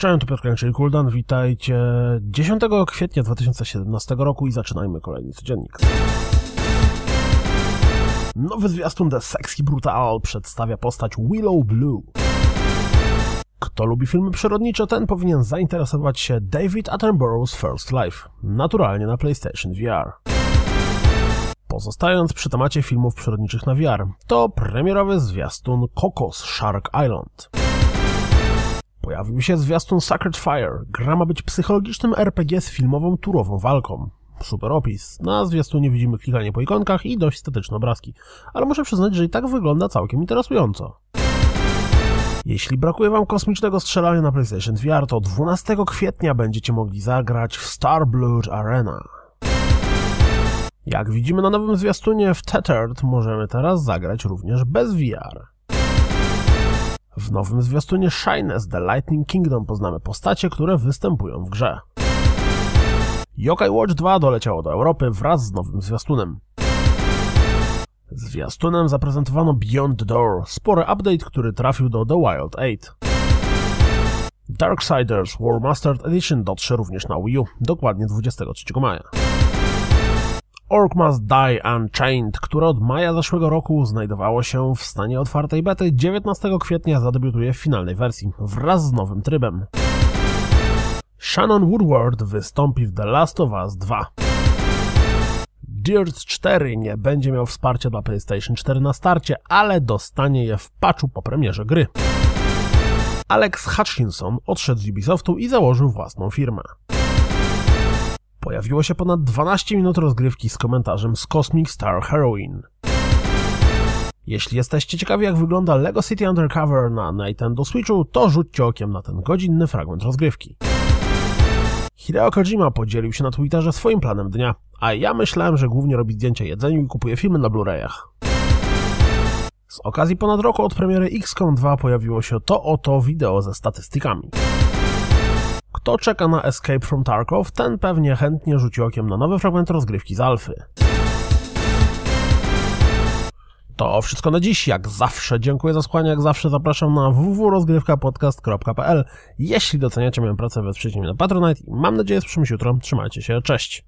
cześć, tu Piotr czyli Kuldan, witajcie 10 kwietnia 2017 roku i zaczynajmy kolejny codziennik. Nowy zwiastun The Sexy Brutal przedstawia postać Willow Blue. Kto lubi filmy przyrodnicze, ten powinien zainteresować się David Attenborough's First Life, naturalnie na PlayStation VR. Pozostając przy temacie filmów przyrodniczych na VR, to premierowy zwiastun Cocos Shark Island. Pojawił się zwiastun Sacred Fire. Gra ma być psychologicznym RPG z filmową turową walką. Super opis. Na zwiastunie widzimy klikanie po ikonkach i dość statyczne obrazki. Ale muszę przyznać, że i tak wygląda całkiem interesująco. Jeśli brakuje wam kosmicznego strzelania na PlayStation VR, to 12 kwietnia będziecie mogli zagrać w Star Blood Arena. Jak widzimy na nowym zwiastunie w Tethered możemy teraz zagrać również bez VR. W nowym zwiastunie Shyness The Lightning Kingdom poznamy postacie, które występują w grze. Yokai Watch 2 doleciało do Europy wraz z nowym zwiastunem. Zwiastunem zaprezentowano Beyond the Door, spory update, który trafił do The Wild 8. Darksiders War Mastered Edition dotrze również na Wii U, dokładnie 23 maja. Orc Must Die Unchained, które od maja zeszłego roku znajdowało się w stanie otwartej bety, 19 kwietnia zadebiutuje w finalnej wersji wraz z nowym trybem. Shannon Woodward wystąpi w The Last of Us 2. Dirt 4 nie będzie miał wsparcia dla PlayStation 4 na starcie, ale dostanie je w patchu po premierze gry. Alex Hutchinson odszedł z Ubisoftu i założył własną firmę. Pojawiło się ponad 12 minut rozgrywki z komentarzem z Cosmic Star Heroine. Jeśli jesteście ciekawi jak wygląda LEGO City Undercover na Nintendo Switchu, to rzućcie okiem na ten godzinny fragment rozgrywki. Hideo Kojima podzielił się na Twitterze swoim planem dnia, a ja myślałem, że głównie robi zdjęcia jedzeniu i kupuje filmy na Blu-rayach. Z okazji ponad roku od premiery XCOM 2 pojawiło się to oto wideo ze statystykami. Kto czeka na Escape from Tarkov, ten pewnie chętnie rzuci okiem na nowy fragment rozgrywki z Alfy. To wszystko na dziś, jak zawsze. Dziękuję za słuchanie, jak zawsze zapraszam na www.rozgrywkapodcast.pl Jeśli doceniacie moją pracę, wesprzyjcie mnie na Patronite i mam nadzieję, że jutro. Trzymajcie się, cześć!